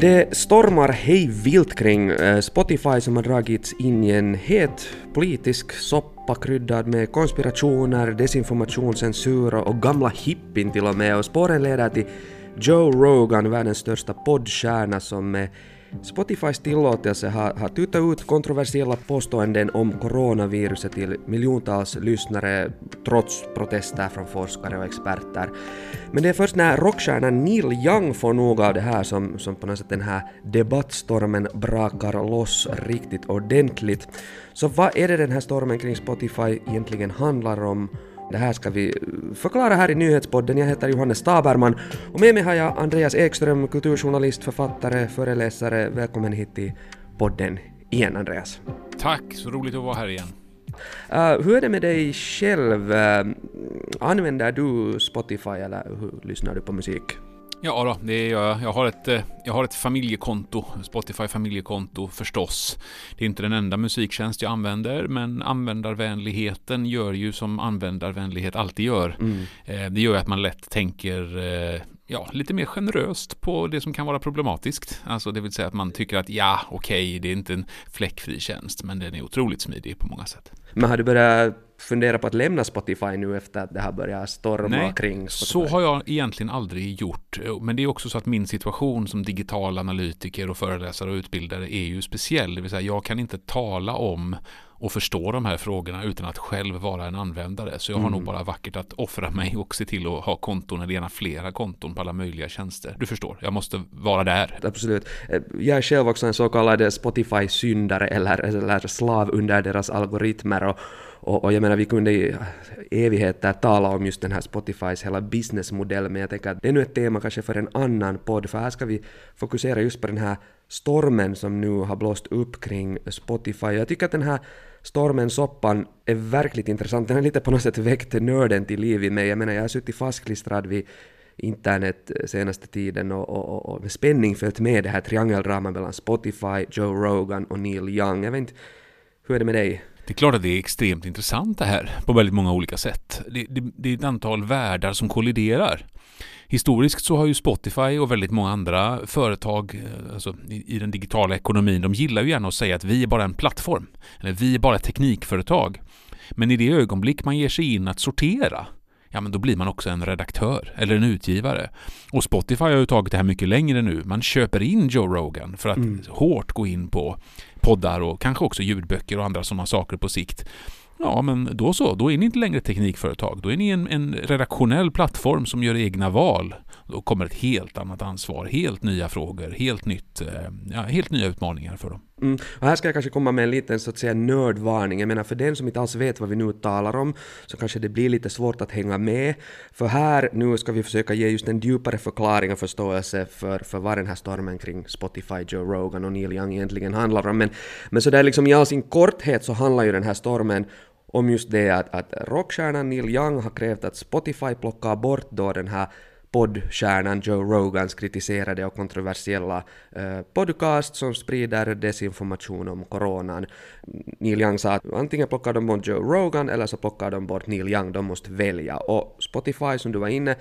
Det stormar hej vilt kring eh, Spotify som har dragits in i en het politisk soppa kryddad med konspirationer, desinformation, censur och gamla hippin till och med. Och spåren leder till Joe Rogan, världens största poddstjärna som med Spotifys tillåtelse har, har tutat ut kontroversiella påståenden om coronaviruset till miljontals lyssnare trots protester från forskare och experter. Men det är först när rockstjärnan Neil Young får nog av det här som, som på något sätt den här debattstormen brakar loss riktigt ordentligt. Så vad är det den här stormen kring Spotify egentligen handlar om? Det här ska vi förklara här i nyhetspodden. Jag heter Johannes Taberman och med mig har jag Andreas Ekström, kulturjournalist, författare, föreläsare. Välkommen hit till podden igen Andreas. Tack, så roligt att vara här igen. Uh, hur är det med dig själv? Uh, använder du Spotify eller hur lyssnar du på musik? Ja, då, det gör jag. Jag har, ett, eh, jag har ett familjekonto, Spotify familjekonto förstås. Det är inte den enda musiktjänst jag använder, men användarvänligheten gör ju som användarvänlighet alltid gör. Mm. Eh, det gör att man lätt tänker eh, ja, lite mer generöst på det som kan vara problematiskt. Alltså det vill säga att man tycker att ja, okej, okay, det är inte en fläckfri tjänst, men den är otroligt smidig på många sätt. Men har du börjat fundera på att lämna Spotify nu efter att det har börjat storma Nej, kring Spotify? så har jag egentligen aldrig gjort. Men det är också så att min situation som digital analytiker och föreläsare och utbildare är ju speciell. Det vill säga jag kan inte tala om och förstå de här frågorna utan att själv vara en användare. Så jag har mm. nog bara vackert att offra mig och se till att ha konton eller gärna flera konton på alla möjliga tjänster. Du förstår, jag måste vara där. Absolut. Jag är själv också en så kallad Spotify-syndare eller, eller slav under deras algoritmer och och, och jag menar, vi kunde i evigheter tala om just den här Spotifys hela businessmodell, men jag tänker att det är nu ett tema kanske för en annan podd, för här ska vi fokusera just på den här stormen som nu har blåst upp kring Spotify. Jag tycker att den här stormen, soppan, är verkligt intressant. Den har lite på något sätt väckt nörden till liv i mig. Jag menar, jag har suttit fastklistrad vid internet eh, senaste tiden och, och, och med spänning följt med det här triangeldramat mellan Spotify, Joe Rogan och Neil Young. Jag vet inte, hur är det med dig? Det är klart att det är extremt intressant det här på väldigt många olika sätt. Det, det, det, är ett antal världar som kolliderar. Historiskt så har ju Spotify och väldigt många andra företag eh, alltså i, i den digitala ekonomin, de gillar ju gärna att säga att vi är bara en plattform. Eller vi är bara ett teknikföretag. Men i det ögonblick man ger sig in att sortera ja men då blir man också en redaktör eller en utgivare. Och Spotify har ju tagit det här mycket längre nu. Man köper in Joe Rogan för att mm. hårt gå in på poddar och kanske också ljudböcker och andra sådana saker på sikt. Ja, men då så. Då är ni inte längre ett teknikföretag. Då är ni en, en redaktionell plattform som gör egna val. Då kommer ett helt annat ansvar, helt nya frågor, helt, nytt, eh, ja, helt nya utmaningar för dem. Mm. Och här ska jag kanske komma med en liten så att säga nördvarning. Jag menar för den som inte alls vet vad vi nu talar om så kanske det blir lite svårt att hänga med. För här nu ska vi försöka ge just en djupare förklaring och förståelse för, för vad den här stormen kring Spotify, Joe Rogan och Neil Young egentligen handlar om. Men, men så där liksom i all sin korthet så handlar ju den här stormen om just det att, att rockstjärnan Neil Young har krävt att Spotify plockar bort då den här poddstjärnan Joe Rogans kritiserade och kontroversiella eh, podcast som sprider desinformation om coronan. Neil Young sa att antingen plockar de bort Joe Rogan eller så plockar de bort Neil Young, de måste välja. Och Spotify som du var inne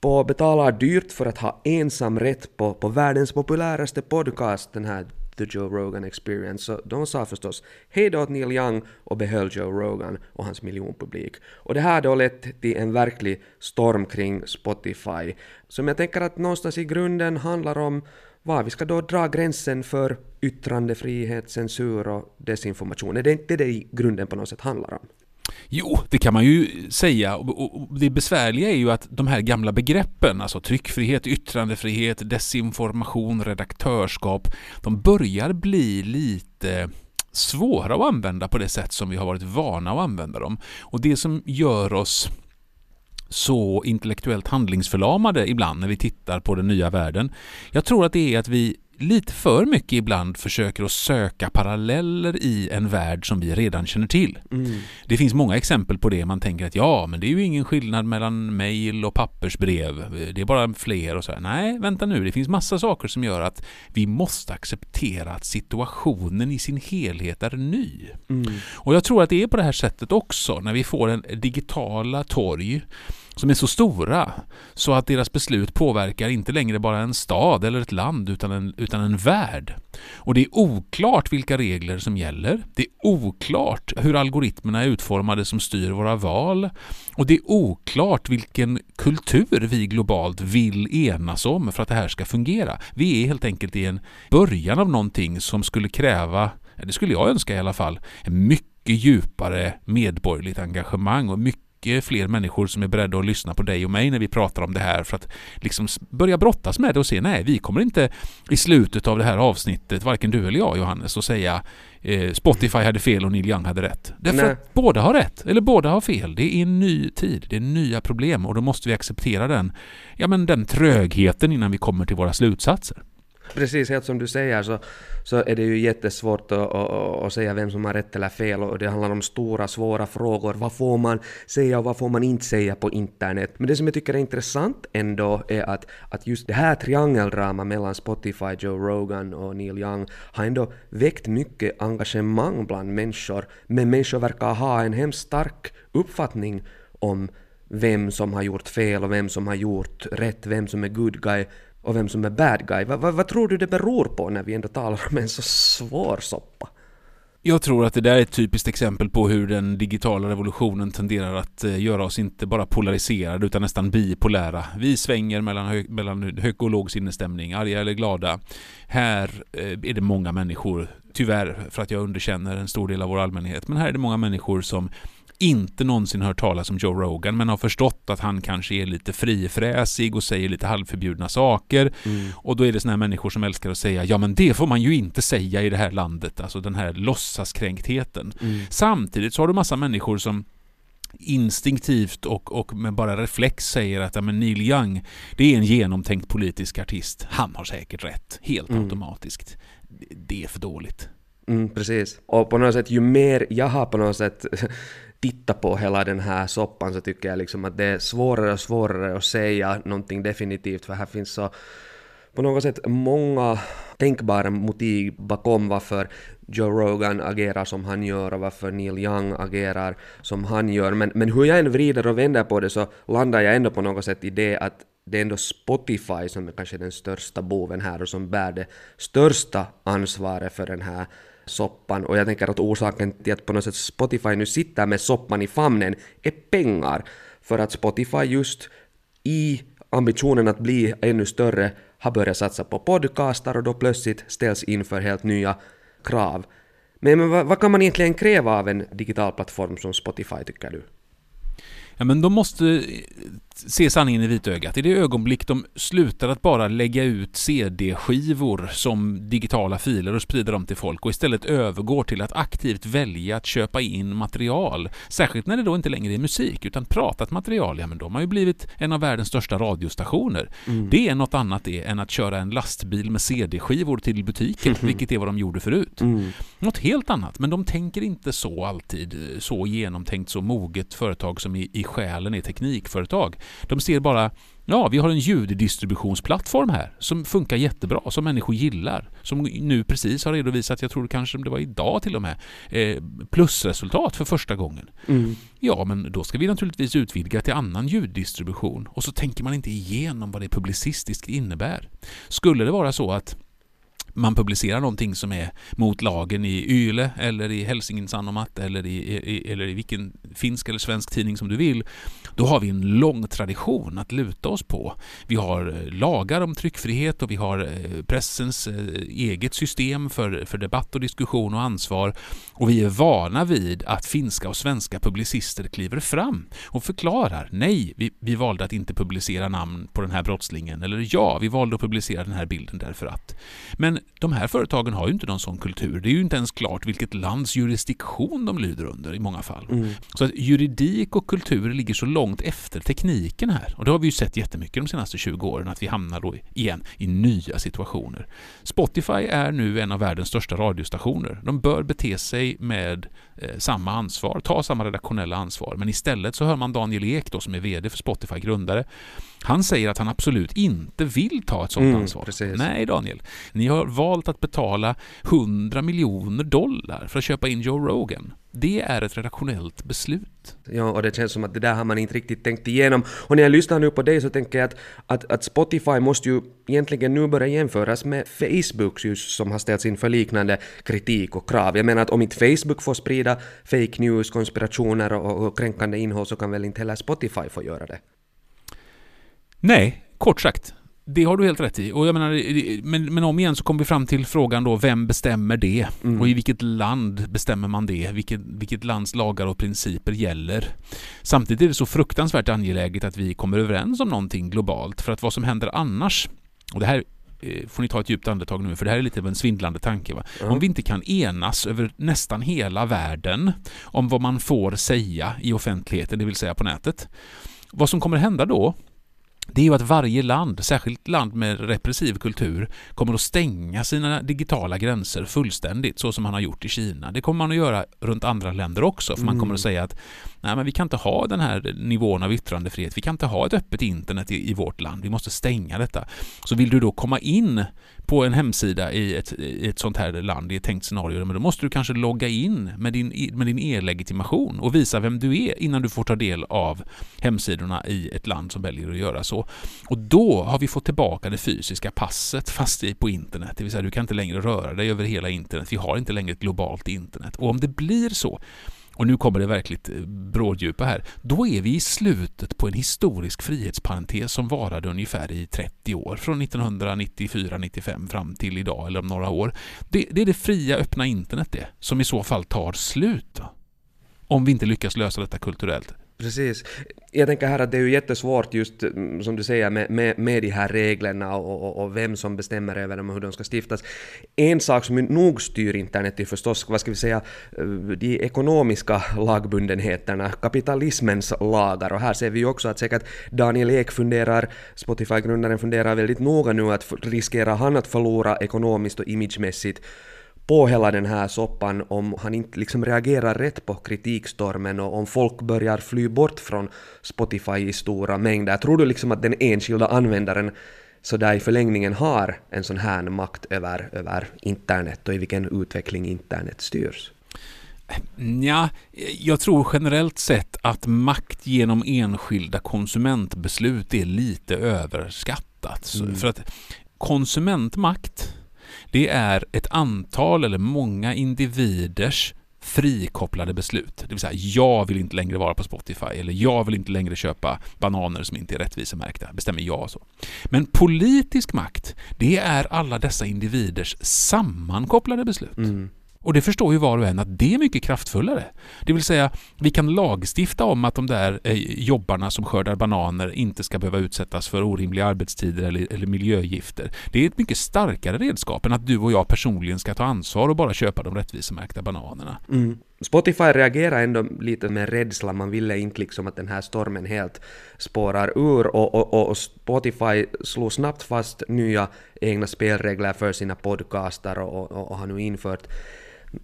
på betalar dyrt för att ha ensam rätt på, på världens populäraste podcast, den här The Joe Rogan Experience. Så de sa förstås hej då åt Neil Young och behöll Joe Rogan och hans miljonpublik. Och det här då lett till en verklig storm kring Spotify, som jag tänker att någonstans i grunden handlar om var vi ska då dra gränsen för yttrandefrihet, censur och desinformation. Är det inte det i grunden på något sätt handlar om? Jo, det kan man ju säga. Och det besvärliga är ju att de här gamla begreppen, alltså tryckfrihet, yttrandefrihet, desinformation, redaktörskap, de börjar bli lite svåra att använda på det sätt som vi har varit vana att använda dem. Och det som gör oss så intellektuellt handlingsförlamade ibland när vi tittar på den nya världen. Jag tror att det är att vi lite för mycket ibland försöker att söka paralleller i en värld som vi redan känner till. Mm. Det finns många exempel på det. Man tänker att ja, men det är ju ingen skillnad mellan mejl och pappersbrev. Det är bara fler och så här. Nej, vänta nu. Det finns massa saker som gör att vi måste acceptera att situationen i sin helhet är ny. Mm. Och jag tror att det är på det här sättet också när vi får en digitala torg som är så stora så att deras beslut påverkar inte längre bara en stad eller ett land utan en, utan en värld. Och det är oklart vilka regler som gäller. Det är oklart hur algoritmerna är utformade som styr våra val. Och det är oklart vilken kultur vi globalt vill enas om för att det här ska fungera. Vi är helt enkelt i en början av någonting som skulle kräva, det skulle jag önska i alla fall, mycket djupare medborgerligt engagemang och mycket mycket fler människor som är beredda att lyssna på dig och mig när vi pratar om det här för att liksom börja brottas med det och se nej, vi kommer inte i slutet av det här avsnittet, varken du eller jag Johannes, att säga eh, Spotify hade fel och Neil Young hade rätt. Därför nej. att båda har rätt, eller båda har fel. Det är en ny tid, det är nya problem och då måste vi acceptera den, ja men den trögheten innan vi kommer till våra slutsatser. Precis, helt som du säger så, så är det ju jättesvårt att, att, att, säga vem som har rätt eller fel och det handlar om stora svåra frågor. Vad får man säga och vad får man inte säga på internet? Men det som jag tycker är intressant ändå är att, att just det här triangeldramat mellan Spotify, Joe Rogan och Neil Young har ändå väckt mycket engagemang bland människor. Men människor verkar ha en hemskt stark uppfattning om vem som har gjort fel och vem som har gjort rätt, vem som är good guy och vem som är bad guy. Vad, va, vad tror du det beror på när vi ändå talar om en så svår soppa? Jag tror att det där är ett typiskt exempel på hur den digitala revolutionen tenderar att eh, göra oss inte bara polariserade utan nästan bipolära. Vi svänger mellan, hö mellan hög och låg sinnesstämning, arga eller glada. Här eh, är det många människor, tyvärr för att jag underkänner en stor del av vår allmänhet, men här är det många människor som inte någonsin hört talas om Joe Rogan men har förstått att han kanske är lite frifräsig och säger lite halvförbjudna saker. Mm. Och då är det såna här människor som älskar att säga ja men det får man ju inte säga i det här landet. Alltså den här låtsaskränktheten. Mm. Samtidigt så har du massa människor som instinktivt och, och med bara reflex säger att ja, men Neil Young, det är en genomtänkt politisk artist. Han har säkert rätt, helt mm. automatiskt. Det är för dåligt. Mm, precis. Och på något sätt, ju mer jag har på något sätt titta på hela den här soppan så tycker jag liksom att det är svårare och svårare att säga någonting definitivt för här finns så på något sätt många tänkbara motiv bakom varför Joe Rogan agerar som han gör och varför Neil Young agerar som han gör. Men, men hur jag än vrider och vänder på det så landar jag ändå på något sätt i det att det är ändå Spotify som är kanske den största boven här och som bär det största ansvaret för den här soppan och jag tänker att orsaken till att på något sätt Spotify nu sitter med soppan i famnen e är pengar. För att Spotify just i ambitionen att bli ännu större har börjat satsa på podcastar och då plötsligt ställs inför helt nya krav. Men, men vad, vad kan man egentligen kräva av en digital plattform som Spotify tycker du? Ja, men de måste se sanningen i vitögat. I det ögonblick de slutar att bara lägga ut CD-skivor som digitala filer och sprida dem till folk och istället övergår till att aktivt välja att köpa in material, särskilt när det då inte längre är musik utan pratat material, ja men de har ju blivit en av världens största radiostationer. Mm. Det är något annat det än att köra en lastbil med CD-skivor till butiken, mm. vilket är vad de gjorde förut. Mm. Något helt annat, men de tänker inte så alltid, så genomtänkt, så moget företag som i, i själen är teknikföretag. De ser bara Ja, vi har en ljuddistributionsplattform här som funkar jättebra, som människor gillar. Som nu precis har redovisat, jag tror kanske det var idag till och med, eh, plusresultat för första gången. Mm. Ja, men då ska vi naturligtvis utvidga till annan ljuddistribution och så tänker man inte igenom vad det publicistiskt innebär. Skulle det vara så att man publicerar någonting som är mot lagen i Yle eller i Helsingin Sanomat eller i, i, eller i vilken finsk eller svensk tidning som du vill, då har vi en lång tradition att luta oss på. Vi har eh, lagar om tryckfrihet och vi har eh, pressens eh, eget system för, för debatt och diskussion och ansvar. Och vi är vana vid att finska och svenska publicister kliver fram och förklarar nej, vi, vi valde att inte publicera namn på den här brottslingen eller ja, vi valde att publicera den här bilden därför att. Men de här företagen har ju inte någon sån kultur. Det är ju inte ens klart vilket lands jurisdiktion de lyder under i många fall. Mm. Så att juridik och kultur ligger så långt efter tekniken här. Och det har vi ju sett jättemycket de senaste 20 åren, att vi hamnar då igen i nya situationer. Spotify är nu en av världens största radiostationer. De bör bete sig med eh, samma ansvar, ta samma redaktionella ansvar. Men istället så hör man Daniel Ek då, som är VD för Spotify, grundare. Han säger att han absolut inte vill ta ett sådant mm, ansvar. Precis. Nej, Daniel. Ni har valt att betala 100 miljoner dollar för att köpa in Joe Rogan. Det är ett redaktionellt beslut. Ja, och det känns som att det där har man inte riktigt tänkt igenom. Och när jag lyssnar nu på dig så tänker jag att, att, att Spotify måste ju egentligen nu börja jämföras med Facebook just som har ställts inför liknande kritik och krav. Jag menar att om inte Facebook får sprida fake news, konspirationer och, och kränkande innehåll så kan väl inte heller Spotify få göra det? Nej, kort sagt. Det har du helt rätt i. Och jag menar, men, men om igen så kommer vi fram till frågan då, vem bestämmer det? Mm. Och i vilket land bestämmer man det? Vilket, vilket lands lagar och principer gäller? Samtidigt är det så fruktansvärt angeläget att vi kommer överens om någonting globalt, för att vad som händer annars, och det här eh, får ni ta ett djupt andetag nu, för det här är lite av en svindlande tanke. Va? Mm. Om vi inte kan enas över nästan hela världen om vad man får säga i offentligheten, det vill säga på nätet. Vad som kommer hända då, det är ju att varje land, särskilt land med repressiv kultur, kommer att stänga sina digitala gränser fullständigt, så som man har gjort i Kina. Det kommer man att göra runt andra länder också, för mm. man kommer att säga att nej, men vi kan inte ha den här nivån av yttrandefrihet, vi kan inte ha ett öppet internet i, i vårt land, vi måste stänga detta. Så vill du då komma in på en hemsida i ett, i ett sånt här land, i ett tänkt scenario, men då måste du kanske logga in med din, med din e-legitimation och visa vem du är innan du får ta del av hemsidorna i ett land som väljer att göra så. Och då har vi fått tillbaka det fysiska passet fast i på internet, det vill säga du kan inte längre röra dig över hela internet, vi har inte längre ett globalt internet. Och om det blir så, och nu kommer det verkligt eh, bråddjupa här, då är vi i slutet på en historisk frihetsparentes som varade ungefär i 30 år, från 1994-95 fram till idag eller om några år. Det, det, är det fria öppna internet det, som i så fall tar slut. Om vi inte lyckas lösa detta kulturellt. Precis. Jag tänker här att det är ju jättesvårt just mm, som du säger med, med, med de här reglerna och, och, och, vem som bestämmer över dem och hur de ska stiftas. En sak som nog styr internet är förstås, vad ska vi säga, eh, de ekonomiska lagbundenheterna, kapitalismens lagar och här ser vi ju också att säkert Daniel Ek funderar, Spotify-grundaren funderar väldigt noga nu att riskerar han att förlora ekonomiskt och imagemässigt på hela den här soppan om han inte liksom reagerar rätt på kritikstormen och om folk börjar fly bort från Spotify i stora mängder. Tror du liksom att den enskilda användaren så där i förlängningen har en sån här makt över, över internet och i vilken utveckling internet styrs? Ja, jag tror generellt sett att makt genom enskilda konsumentbeslut är lite överskattat. Mm. För att konsumentmakt det är ett antal eller många individers frikopplade beslut. Det vill säga, jag vill inte längre vara på Spotify eller jag vill inte längre köpa bananer som inte är rättvisemärkta. Bestämmer jag så. Men politisk makt, det är alla dessa individers sammankopplade beslut. Mm. Och det förstår ju var och en att det är mycket kraftfullare. Det vill säga, vi kan lagstifta om att de där eh, jobbarna som skördar bananer inte ska behöva utsättas för orimliga arbetstider eller, eller miljögifter. Det är ett mycket starkare redskap än att du och jag personligen ska ta ansvar och bara köpa de rättvisemärkta bananerna. Mm. Spotify reagerar ändå lite med rädsla, man ville inte liksom att den här stormen helt spårar ur och, och, och Spotify slog snabbt fast nya egna spelregler för sina podcastar och, och, och har nu infört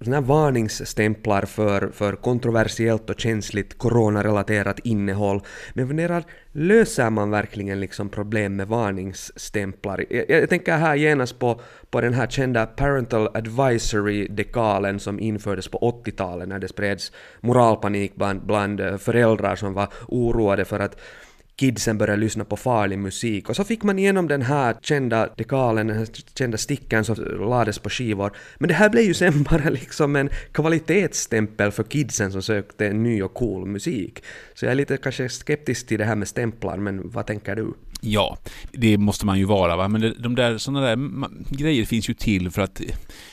såna varningsstämplar för, för kontroversiellt och känsligt coronarelaterat innehåll. Men jag funderar, löser man verkligen liksom problem med varningsstämplar? Jag, jag tänker här genast på, på den här kända Parental Advisory-dekalen som infördes på 80-talet när det spreds moralpanik bland, bland föräldrar som var oroade för att kidsen började lyssna på farlig musik och så fick man igenom den här kända dekalen, den här kända sticken som lades på skivor. Men det här blev ju sen bara liksom en kvalitetsstämpel för kidsen som sökte ny och cool musik. Så jag är lite kanske skeptisk till det här med stämplar, men vad tänker du? Ja, det måste man ju vara. Va? Men de där, sådana där grejer finns ju till för att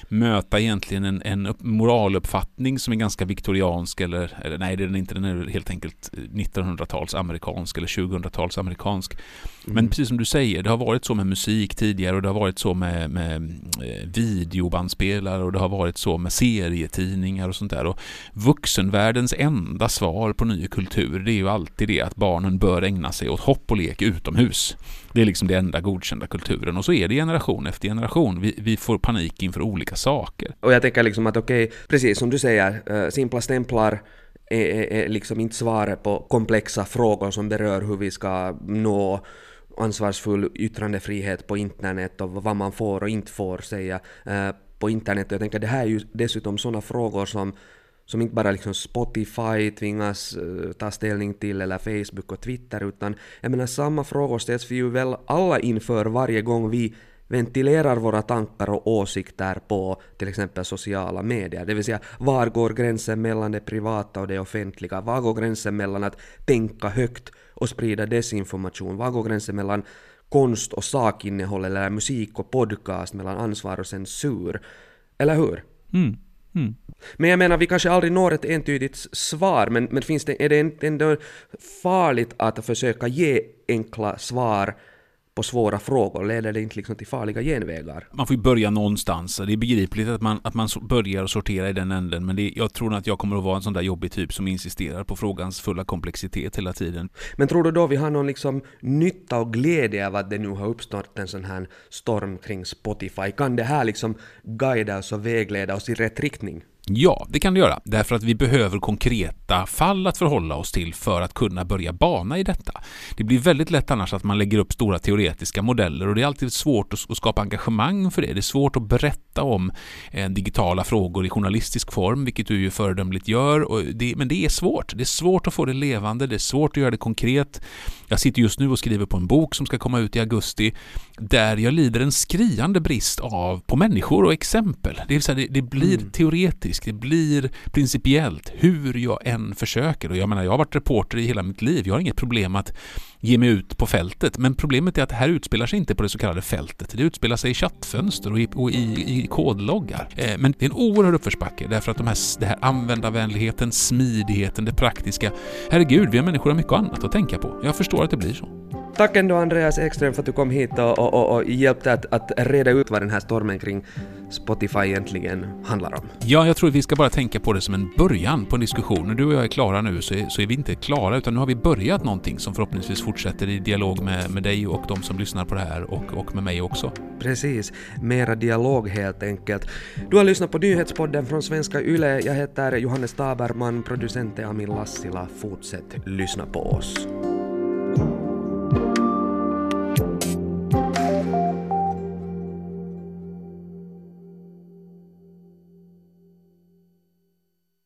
möta egentligen en, en moraluppfattning som är ganska viktoriansk eller, eller nej, den är inte, den är helt enkelt 1900-tals amerikansk eller 2000-tals amerikansk. Mm. Men precis som du säger, det har varit så med musik tidigare och det har varit så med, med eh, videobandspelare och det har varit så med serietidningar och sånt där. Och vuxenvärldens enda svar på ny kultur, det är ju alltid det att barnen bör ägna sig åt hopp och lek utomhus. Det är liksom det enda godkända kulturen och så är det generation efter generation. Vi, vi får panik inför olika saker. Och jag tänker liksom att okej, okay, precis som du säger, uh, simpla stämplar är, är, är liksom inte svaret på komplexa frågor som berör hur vi ska nå ansvarsfull yttrandefrihet på internet och vad man får och inte får säga eh, på internet. Och jag tänker det här är ju dessutom sådana frågor som som inte bara liksom Spotify tvingas uh, ta ställning till eller Facebook och Twitter utan jag menar samma frågor ställs vi ju väl alla inför varje gång vi ventilerar våra tankar och åsikter på till exempel sociala medier. Det vill säga, var går gränsen mellan det privata och det offentliga? Var går gränsen mellan att tänka högt och sprida desinformation? Var går gränsen mellan konst och sakinnehåll eller musik och podcast, mellan ansvar och censur? Eller hur? Mm. Mm. Men jag menar, vi kanske aldrig når ett entydigt svar, men, men finns det, är det ändå farligt att försöka ge enkla svar på svåra frågor? Leder det inte liksom till farliga genvägar? Man får ju börja någonstans. Det är begripligt att man, att man börjar sortera i den änden, men det, jag tror att jag kommer att vara en sån där jobbig typ som insisterar på frågans fulla komplexitet hela tiden. Men tror du då vi har någon liksom nytta och glädje av att det nu har uppstått en sån här storm kring Spotify? Kan det här liksom guida oss och vägleda oss i rätt riktning? Ja, det kan det göra, därför att vi behöver konkreta fall att förhålla oss till för att kunna börja bana i detta. Det blir väldigt lätt annars att man lägger upp stora teoretiska modeller och det är alltid svårt att skapa engagemang för det. Det är svårt att berätta om eh, digitala frågor i journalistisk form, vilket du ju föredömligt gör, och det, men det är svårt. Det är svårt att få det levande, det är svårt att göra det konkret. Jag sitter just nu och skriver på en bok som ska komma ut i augusti, där jag lider en skriande brist av på människor och exempel. Det, vill säga det, det blir mm. teoretiskt det blir principiellt hur jag än försöker. Och jag menar, jag har varit reporter i hela mitt liv. Jag har inget problem att ge mig ut på fältet. Men problemet är att det här utspelar sig inte på det så kallade fältet. Det utspelar sig i chattfönster och i, och i, i kodloggar. Eh, men det är en oerhörd uppförsbacke därför att de här, det här användarvänligheten, smidigheten, det praktiska. Herregud, vi har människor har mycket annat att tänka på. Jag förstår att det blir så. Tack ändå Andreas Ekström för att du kom hit och, och, och, och hjälpte att, att reda ut vad den här stormen kring Spotify egentligen handlar om. Ja, jag tror att vi ska bara tänka på det som en början på en diskussion. När du och jag är klara nu så är, så är vi inte klara, utan nu har vi börjat någonting som förhoppningsvis fortsätter i dialog med, med dig och de som lyssnar på det här och, och med mig också. Precis, mera dialog helt enkelt. Du har lyssnat på nyhetspodden från Svenska Yle. Jag heter Johannes Taberman, producent är Amin Lassila. Fortsätt lyssna på oss.